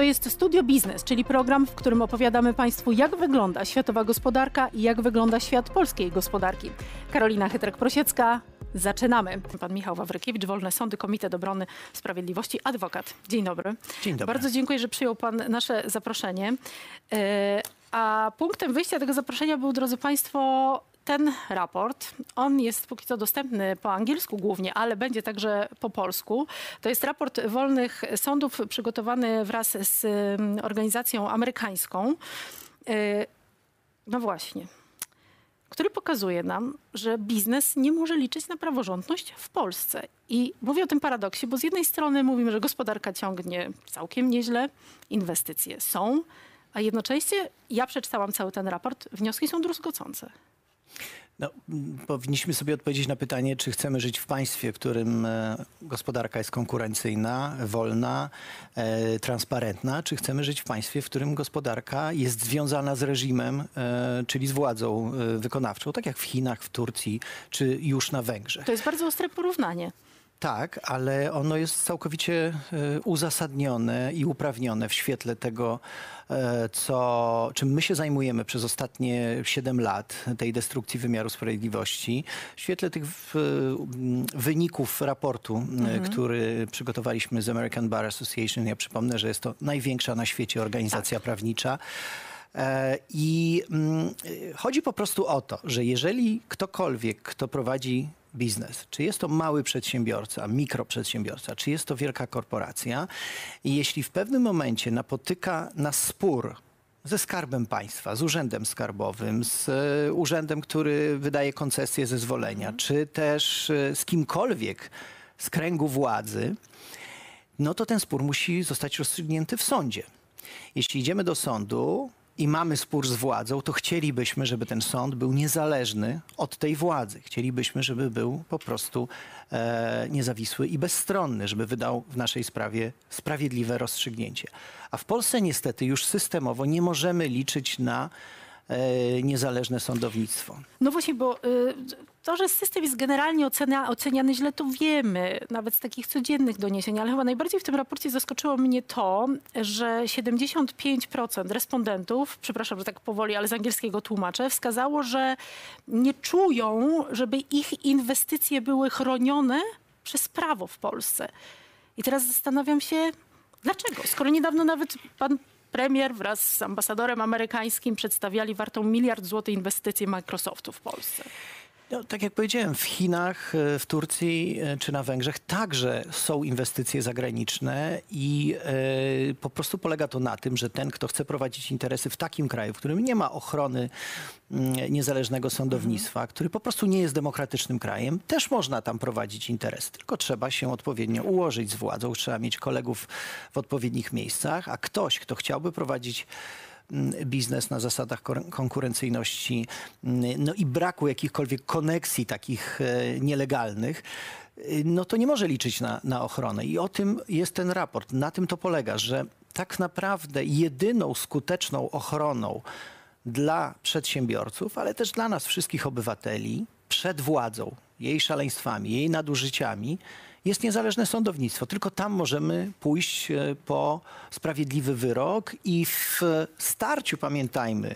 To jest Studio Biznes, czyli program, w którym opowiadamy Państwu, jak wygląda światowa gospodarka i jak wygląda świat polskiej gospodarki. Karolina Chytrek-Prosiecka, zaczynamy. Pan Michał Wawrykiewicz, Wolne Sądy, Komitet Obrony Sprawiedliwości, adwokat. Dzień dobry. Dzień dobry. Bardzo dziękuję, że przyjął Pan nasze zaproszenie. E, A punktem wyjścia tego zaproszenia był, drodzy Państwo, ten raport. On jest póki co dostępny po angielsku głównie, ale będzie także po polsku. To jest raport Wolnych Sądów przygotowany wraz z mm, organizacją amerykańską. E, No właśnie który pokazuje nam, że biznes nie może liczyć na praworządność w Polsce. I mówię o tym paradoksie, bo z jednej strony mówimy, że gospodarka ciągnie całkiem nieźle, inwestycje są, a jednocześnie ja przeczytałam cały ten raport, wnioski są druzgocące. No, m, powinniśmy sobie odpowiedzieć na pytanie, czy chcemy żyć w państwie, w którym e, gospodarka jest konkurencyjna, wolna, e, transparentna, czy chcemy żyć w państwie, w którym gospodarka jest związana z reżimem, e, czyli z władzą wykonawczą, tak jak w Chinach, w Turcji, czy już na Węgrzech. To jest bardzo ostre porównanie. Tak, ale ono jest całkowicie e, uzasadnione i uprawnione w świetle tego, e, co, czym my się zajmujemy przez ostatnie 7 lat tej destrukcji wymiaru sprawiedliwości. W świetle tych m, wyników raportu, m, który przygotowaliśmy z American Bar Association. Ja przypomnę, że jest to największa na świecie organizacja prawnicza. E, I chodzi po prostu o to, że jeżeli ktokolwiek, kto prowadzi biznes, czy jest to mały przedsiębiorca, mikroprzedsiębiorca, czy jest to wielka korporacja, i jeśli w pewnym momencie napotyka na spór ze skarbem państwa, z urzędem skarbowym, z e, urzędem, który wydaje koncesję, zezwolenia, czy też e, z kimkolwiek z kręgu władzy, no to ten spór musi zostać rozstrzygnięty w sądzie. Jeśli idziemy do sądu i mamy spór z władzą, to chcielibyśmy, żeby ten sąd był niezależny od tej władzy. Chcielibyśmy, żeby był po prostu e, niezawisły i bezstronny, żeby wydał w naszej sprawie sprawiedliwe rozstrzygnięcie. A w Polsce niestety już systemowo nie możemy liczyć na e, niezależne sądownictwo. No właśnie, bo y, to, że system jest generalnie ocenia, oceniany źle, to wiemy, nawet z takich codziennych doniesień, ale chyba najbardziej w tym raporcie zaskoczyło mnie to, że 75% respondentów, przepraszam, że tak powoli, ale z angielskiego tłumaczę, wskazało, że nie czują, żeby ich inwestycje były chronione przez prawo w Polsce. I teraz zastanawiam się, dlaczego? Skoro niedawno nawet pan premier wraz z ambasadorem amerykańskim przedstawiali wartą miliard złotych inwestycję Microsoftu w Polsce. No, tak jak powiedziałem, w Chinach, e, w Turcji e, czy na Węgrzech także są inwestycje zagraniczne i e, po prostu polega to na tym, że ten, kto chce prowadzić interesy w takim kraju, w którym nie ma ochrony mm, niezależnego sądownictwa, który po prostu nie jest demokratycznym krajem, też można tam prowadzić interesy. Tylko trzeba się odpowiednio ułożyć z władzą, trzeba mieć kolegów w odpowiednich miejscach, a ktoś, kto chciałby prowadzić biznes na zasadach konkurencyjności no i braku jakichkolwiek koneksji takich e, nielegalnych, y, no to nie może liczyć na, na ochronę. I o tym jest ten raport. Na tym to polega, że tak naprawdę jedyną skuteczną ochroną dla przedsiębiorców, ale też dla nas wszystkich obywateli przed władzą, jej szaleństwami, jej nadużyciami, jest niezależne sądownictwo. Tylko tam możemy pójść e, po sprawiedliwy wyrok i w starciu, pamiętajmy,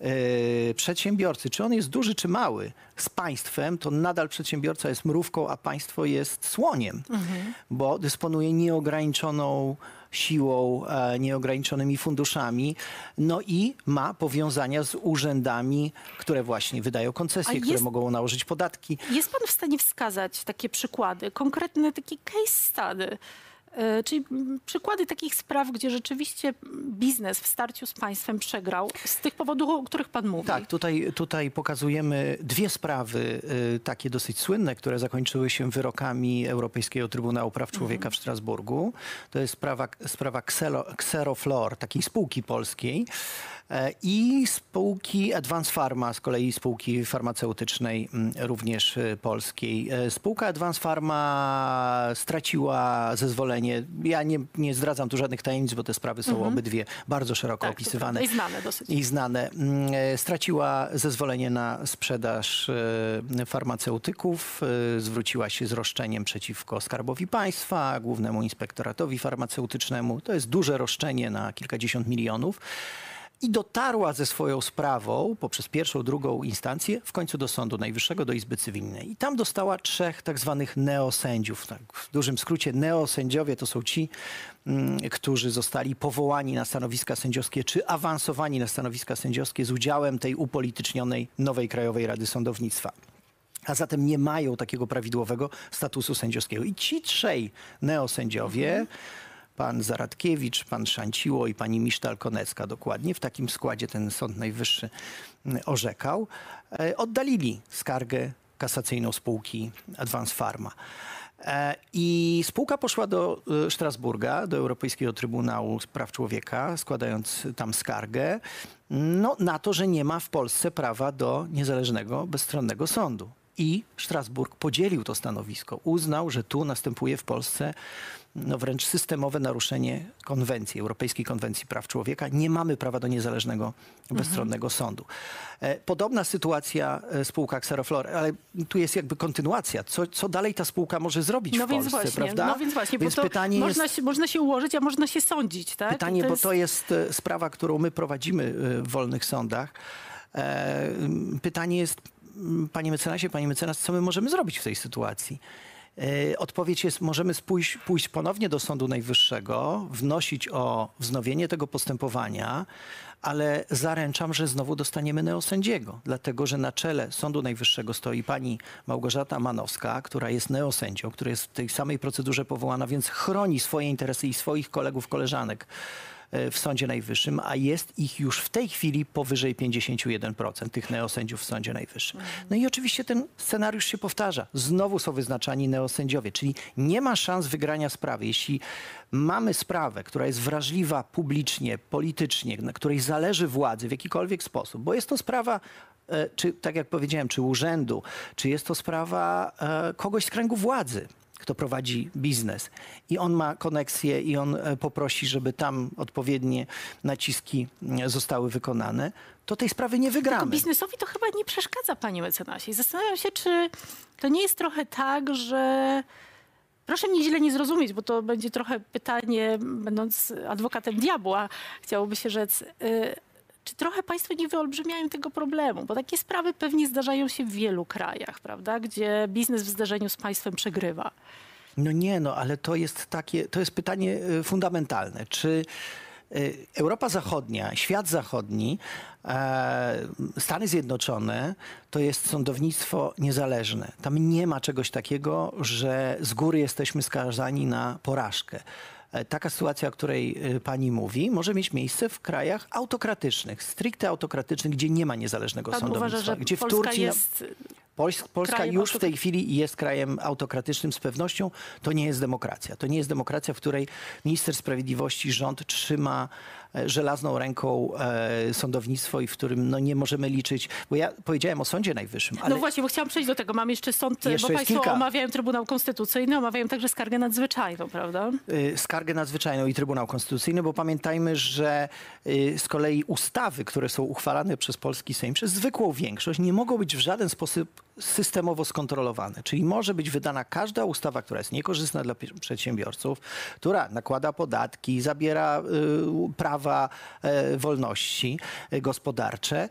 e, przedsiębiorcy, czy on jest duży, czy mały, z państwem, to nadal przedsiębiorca jest mrówką, a państwo jest słoniem, bo dysponuje nieograniczoną siłą, e, nieograniczonymi funduszami, no i ma powiązania z urzędami, które właśnie wydają koncesje, A które jest- mogą nałożyć podatki. Jest pan w stanie wskazać takie przykłady, konkretne takie case study, czyli mm, przykłady takich spraw, gdzie rzeczywiście biznes w starciu z państwem przegrał z tych powodów, o których pan mówi? Tak, tutaj, tutaj pokazujemy dwie sprawy y, takie dosyć słynne, które zakończyły się wyrokami Europejskiego Trybunału Praw Człowieka w Strasburgu. To jest sprawa, sprawa Xero, Xeroflor, takiej spółki polskiej, E, I spółki Advance Pharma, z kolei spółki farmaceutycznej, mm, również e, polskiej. E, Spółka Advance Pharma straciła zezwolenie. Ja nie, nie zdradzam tu żadnych tajemnic, bo te sprawy są obydwie bardzo szeroko Tak, opisywane. I znane dosyć. i znane. Mm, e, Straciła zezwolenie na sprzedaż e, farmaceutyków, e, zwróciła się z roszczeniem przeciwko Skarbowi Państwa, Głównemu Inspektoratowi Farmaceutycznemu. To jest duże roszczenie na kilkadziesiąt milionów. I dotarła ze swoją sprawą poprzez pierwszą, drugą instancję w końcu do Sądu Najwyższego, do Izby Cywilnej. I tam dostała trzech tak zwanych neosędziów. Tak, w dużym skrócie neosędziowie to są ci, mm, którzy zostali powołani na stanowiska sędziowskie czy awansowani na stanowiska sędziowskie z udziałem tej upolitycznionej nowej Krajowej Rady Sądownictwa. A zatem nie mają takiego prawidłowego statusu sędziowskiego. I ci trzej neosędziowie, pan Zaradkiewicz, pan Szanciło i pani Misztal-Konecka dokładnie, w takim składzie ten Sąd Najwyższy mm, orzekał, e, oddalili skargę kasacyjną spółki Advance Pharma. E, I spółka poszła do e, Strasburga, do Europejskiego Trybunału Praw Człowieka, składając tam skargę no, na to, że nie ma w Polsce prawa do niezależnego, bezstronnego sądu. I Strasburg podzielił to stanowisko. Uznał, że tu następuje w Polsce no wręcz systemowe naruszenie konwencji, Europejskiej Konwencji Praw Człowieka. Nie mamy prawa do niezależnego, bezstronnego sądu. E, Podobna sytuacja e, spółka Xeroflor, ale tu jest jakby kontynuacja. Co, co dalej ta spółka może zrobić No w więc Polsce, właśnie, prawda? no więc właśnie, Więc bo to pytanie można, jest... się, można się ułożyć, a można się sądzić, tak? Pytanie, bo jest- to jest e, sprawa, którą my prowadzimy w wolnych sądach. Pytanie jest, panie mecenasie, panie mecenas, co my możemy zrobić w tej sytuacji? E, Odpowiedź jest, możemy pójść, pójść ponownie do Sądu Najwyższego, wnosić o wznowienie tego postępowania, ale zaręczam, że znowu dostaniemy neosędziego, dlatego że na czele Sądu Najwyższego stoi pani Małgorzata Manowska, która jest neosędzią, która jest w tej samej procedurze powołana, więc chroni swoje interesy i swoich kolegów, koleżanek w Sądzie Najwyższym, a jest ich już w tej chwili powyżej 51% tych neosędziów w Sądzie Najwyższym. No i oczywiście ten scenariusz się powtarza. Znowu są wyznaczani neosędziowie, czyli nie ma szans wygrania sprawy. Jeśli mamy sprawę, która jest wrażliwa publicznie, politycznie, na której zależy władzy w jakikolwiek sposób, bo jest to sprawa e, czy tak jak powiedziałem, czy urzędu, czy jest to sprawa e, kogoś z kręgu władzy, kto prowadzi biznes i on ma koneksję i on e, poprosi, żeby tam odpowiednie naciski zostały wykonane, to tej sprawy nie wygramy. biznesowi to chyba nie przeszkadza, panie mecenasie. Zastanawiam się, czy to nie jest trochę tak, że... Proszę mnie źle nie zrozumieć, bo to będzie trochę pytanie, będąc adwokatem diabła, chciałoby się rzec. Czy trochę państwo nie wyolbrzymiają tego problemu? Bo takie sprawy pewnie zdarzają się w wielu krajach, prawda? Gdzie biznes w zderzeniu z państwem przegrywa. No nie, no ale to jest takie, to jest pytanie y, fundamentalne. Czy y, Europa Zachodnia, świat zachodni, e, Stany Zjednoczone to jest sądownictwo niezależne. Tam nie ma czegoś takiego, że z góry jesteśmy skazani na porażkę. E, Taka sytuacja, o której y, pani mówi, może mieć miejsce w krajach autokratycznych, stricte autokratycznych, gdzie nie ma niezależnego Pan sądownictwa. uważa, że gdzie w Polska Turcji na- jest... Pols- Polska krajem już w tej chwili jest krajem autokratycznym z pewnością. To nie jest demokracja. To nie jest demokracja, w której minister sprawiedliwości, rząd trzyma e, żelazną ręką e, sądownictwo i w którym no, nie możemy liczyć, bo ja powiedziałem o Sądzie Najwyższym, ale No właśnie, bo chciałam przejść do tego. Mam jeszcze sąd, Jeszcze bo państwo kilka. omawiają Trybunał Konstytucyjny, omawiają także skargę nadzwyczajną, prawda? y, skargę nadzwyczajną i Trybunał Konstytucyjny, bo pamiętajmy, że z kolei ustawy, które są uchwalane przez polski Sejm, przez zwykłą większość, nie mogą być w żaden sposób systemowo skontrolowane. Czyli może być wydana każda ustawa, która jest niekorzystna dla przedsiębiorców, która nakłada podatki, zabiera y, prawa, y, wolności y, gospodarcze.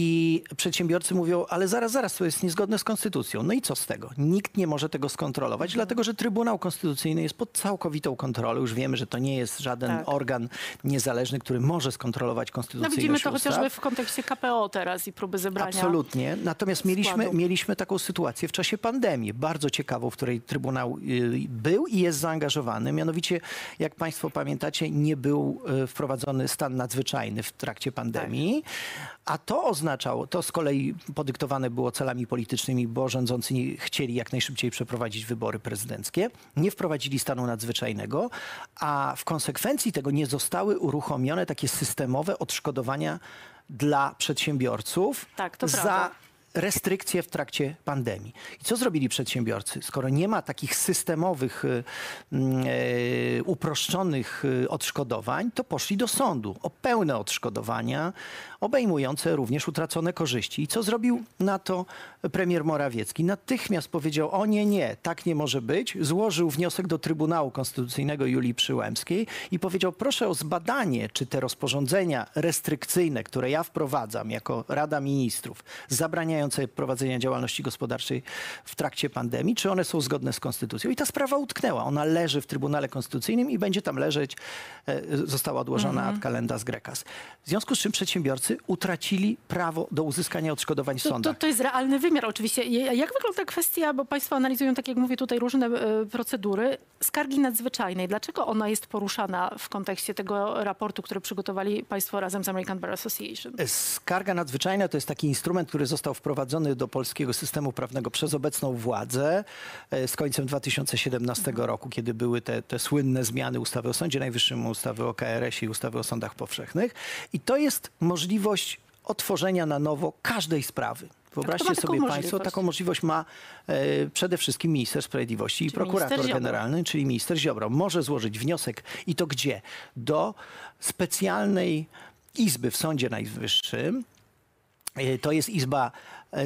I przedsiębiorcy mówią, ale zaraz, zaraz, to jest niezgodne z konstytucją. No i co z tego? Nikt nie może tego skontrolować, dlatego że Trybunał Konstytucyjny jest pod całkowitą kontrolą. Już wiemy, że to nie jest żaden Tak. organ niezależny, który może skontrolować No konstytucyjność widzimy to ustaw. chociażby w kontekście KPO teraz i próby zebrania. Absolutnie. Natomiast mieliśmy, składu. mieliśmy taką sytuację w czasie pandemii, bardzo ciekawą, w której Trybunał y, był i jest zaangażowany. Mianowicie, jak Państwo pamiętacie, nie był y, wprowadzony stan nadzwyczajny w trakcie pandemii, a to oznacza, oznaczało, to z kolei podyktowane było celami politycznymi, bo rządzący chcieli jak najszybciej przeprowadzić wybory prezydenckie, nie wprowadzili stanu nadzwyczajnego, a w konsekwencji tego nie zostały uruchomione takie systemowe odszkodowania dla przedsiębiorców Tak, to za prawda. Restrykcje w trakcie pandemii. I co zrobili przedsiębiorcy? Skoro nie ma takich systemowych, y, mm, e, uproszczonych y, odszkodowań, to poszli do sądu o pełne odszkodowania, obejmujące również utracone korzyści. I co zrobił na to premier Morawiecki? Natychmiast powiedział, o nie, nie, tak nie może być. Złożył wniosek do Trybunału Konstytucyjnego Julii Przyłębskiej i powiedział, proszę o zbadanie, czy te rozporządzenia restrykcyjne, które ja wprowadzam jako Rada Ministrów, zabraniające prowadzenia działalności gospodarczej w trakcie pandemii, czy one są zgodne z konstytucją. I ta sprawa utknęła. Ona leży w Trybunale Konstytucyjnym i będzie tam leżeć, e, została odłożona ad calendas grecas. W związku z czym przedsiębiorcy utracili prawo do uzyskania odszkodowań w To, to, sądach. to jest realny wymiar oczywiście. Jak wygląda kwestia, bo Państwo analizują, tak jak mówię tutaj, różne e, procedury, skargi nadzwyczajnej. Dlaczego ona jest poruszana w kontekście tego raportu, który przygotowali Państwo razem z American Bar Association? Skarga nadzwyczajna to jest taki instrument, który został wprowadzony do polskiego systemu prawnego przez obecną władzę e, z końcem 2017 roku, kiedy były te, te słynne zmiany ustawy o Sądzie Najwyższym, ustawy o KRS i ustawy o sądach powszechnych. I to jest możliwość otworzenia na nowo każdej sprawy. Wyobraźcie ma taką sobie Państwo, taką możliwość ma e, przede wszystkim minister sprawiedliwości i Czyli prokurator minister Ziobro. generalny, czyli minister Ziobro. Może złożyć wniosek i to gdzie? Do specjalnej izby w Sądzie Najwyższym, E, To jest Izba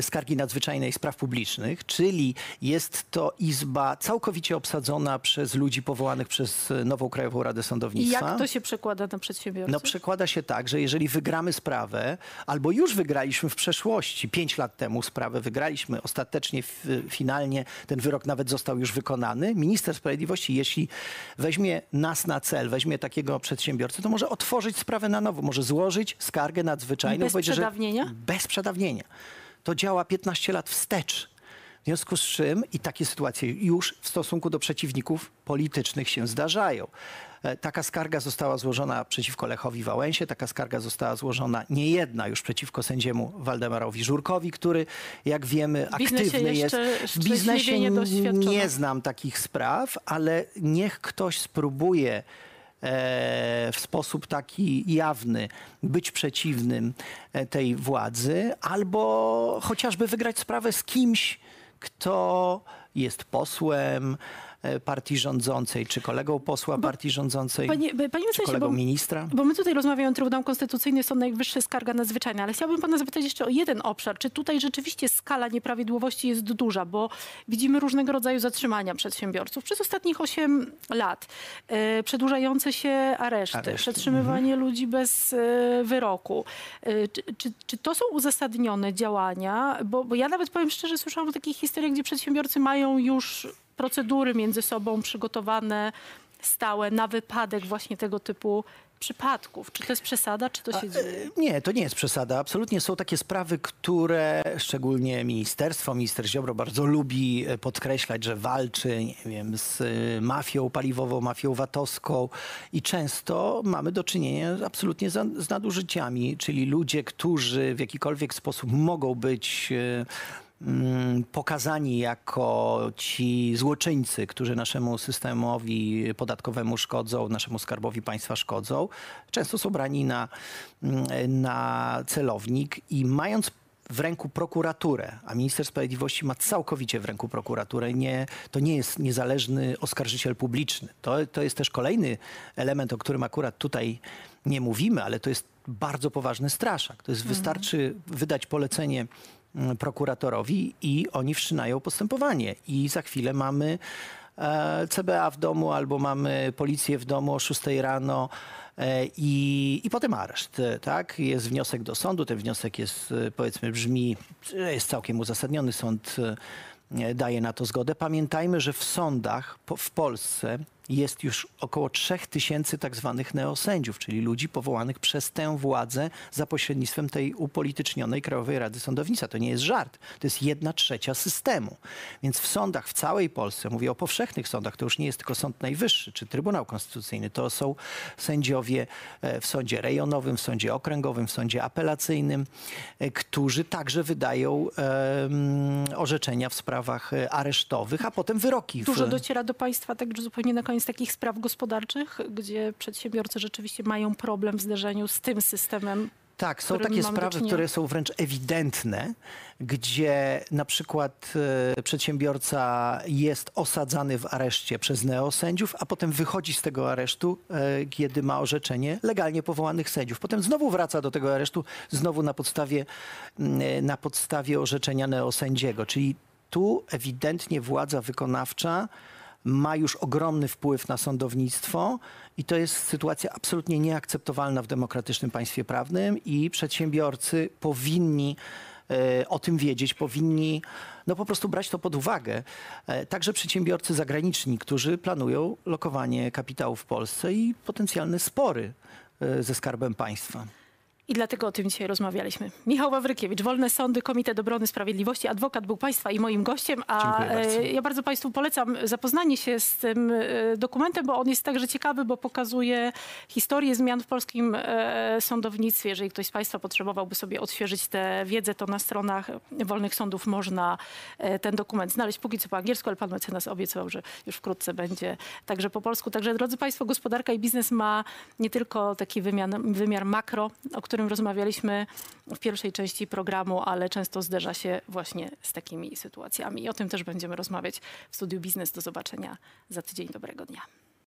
Skargi Nadzwyczajnej Spraw Publicznych, czyli jest to izba całkowicie obsadzona przez ludzi powołanych przez e, nową Krajową Radę I Sądownictwa. jak to się przekłada na przedsiębiorców? No przekłada się tak, że jeżeli wygramy sprawę, albo już wygraliśmy w przeszłości, pięć lat temu sprawę wygraliśmy, ostatecznie, finalnie ten wyrok nawet został już wykonany, minister sprawiedliwości, jeśli weźmie nas na cel, weźmie takiego przedsiębiorcę, to może otworzyć sprawę na nowo, może złożyć skargę nadzwyczajną. Bez powiedzieć, że- przedawnienia? Bez przedawnienia. To działa 15 lat wstecz. W związku z czym i takie sytuacje już w stosunku do przeciwników politycznych się zdarzają. E, Taka skarga została złożona przeciwko Lechowi Wałęsie, taka skarga została złożona nie jedna już przeciwko sędziemu Waldemarowi Żurkowi, który jak wiemy aktywny jest. W biznesie nie znam takich spraw, ale niech ktoś spróbuje w sposób taki jawny być przeciwnym e, tej władzy, albo chociażby wygrać sprawę z kimś, kto jest posłem e, partii rządzącej, czy kolegą posła partii rządzącej, Panie, panie czy kolegą bo, ministra. bo my tutaj rozmawiamy o Trybunał Konstytucyjny, Sąd Najwyższy, skarga nadzwyczajna, ale chciałabym pana zapytać jeszcze o jeden obszar. Czy tutaj rzeczywiście skala nieprawidłowości jest duża, bo widzimy różnego rodzaju zatrzymania przedsiębiorców przez ostatnich 8 lat, e, przedłużające się areszty, Areszty, przetrzymywanie ludzi bez e, wyroku. E, czy, czy, czy to są uzasadnione działania? Bo, bo ja nawet powiem szczerze, słyszałam o takich historiach, gdzie przedsiębiorcy mają już procedury między sobą przygotowane, stałe na wypadek właśnie tego typu przypadków. Czy to jest przesada, czy to się dzieje? Nie, to nie jest przesada. Absolutnie są takie sprawy, które szczególnie ministerstwo, minister Ziobro bardzo lubi e, podkreślać, że walczy nie wiem, z e, mafią paliwową, mafią VAT-owską i często mamy do czynienia absolutnie z nadużyciami, czyli ludzie, którzy w jakikolwiek sposób mogą być e, pokazani jako ci złoczyńcy, którzy naszemu systemowi podatkowemu szkodzą, naszemu skarbowi państwa szkodzą, często są brani na, mm, na celownik i mając w ręku prokuraturę, a minister sprawiedliwości ma całkowicie w ręku prokuraturę. Nie, to nie jest niezależny oskarżyciel publiczny. To, to jest też kolejny element, o którym akurat tutaj nie mówimy, ale to jest bardzo poważny straszak. To jest, wystarczy wydać polecenie mm, prokuratorowi i oni wszczynają postępowanie. I za chwilę mamy e, CBA w domu albo mamy policję w domu o 6 rano e, i, i potem areszt. Tak? Jest wniosek do sądu, ten wniosek jest e, powiedzmy brzmi, jest całkiem uzasadniony. Sąd daje na to zgodę. Pamiętajmy, że w sądach w Polsce jest już około 3000 tak zwanych neosędziów, czyli ludzi powołanych przez tę władzę za pośrednictwem tej upolitycznionej Krajowej Rady Sądownictwa. To nie jest żart. To jest jedna trzecia systemu. Więc w sądach w całej Polsce, mówię o powszechnych sądach, to już nie jest tylko Sąd Najwyższy czy Trybunał Konstytucyjny, to są sędziowie e, w sądzie rejonowym, w sądzie okręgowym, w sądzie apelacyjnym, e, którzy także wydają em, orzeczenia w sprawach e, aresztowych, a potem wyroki. Dużo dociera do Państwa tak już zupełnie na koniec takich spraw gospodarczych, gdzie przedsiębiorcy rzeczywiście mają problem w zderzeniu z tym systemem. Tak, są takie sprawy, które są wręcz ewidentne, gdzie na przykład e, przedsiębiorca jest osadzany w areszcie przez neosędziów, a potem wychodzi z tego aresztu, e, kiedy ma orzeczenie legalnie powołanych sędziów. Potem znowu wraca do tego aresztu, znowu na podstawie, e, na podstawie orzeczenia neosędziego. Czyli tu ewidentnie władza wykonawcza ma już ogromny wpływ na sądownictwo i to jest sytuacja absolutnie nieakceptowalna w demokratycznym państwie prawnym i przedsiębiorcy powinni e, o tym wiedzieć, powinni no po prostu brać to pod uwagę. E, Także przedsiębiorcy zagraniczni, którzy planują lokowanie kapitału w Polsce i potencjalne spory e, ze Skarbem Państwa. I dlatego o tym dzisiaj rozmawialiśmy. Michał Wawrykiewicz, Wolne Sądy, Komitet Obrony Sprawiedliwości, adwokat był Państwa i moim gościem, a Dziękuję bardzo. e, ja bardzo Państwu polecam zapoznanie się z tym e, dokumentem, bo on jest także ciekawy, bo pokazuje historię zmian w polskim e, sądownictwie. Jeżeli ktoś z Państwa potrzebowałby sobie odświeżyć tę wiedzę, to na stronach Wolnych Sądów można e, ten dokument znaleźć póki co po angielsku, ale pan mecenas obiecywał, że już wkrótce będzie także po polsku. Także drodzy Państwo, gospodarka i biznes ma nie tylko taki wymiar, wymiar makro, o którym rozmawialiśmy w pierwszej części programu, ale często zderza się właśnie z takimi sytuacjami. I o tym też będziemy rozmawiać w studiu Biznes. Do zobaczenia za tydzień. Dobrego dnia.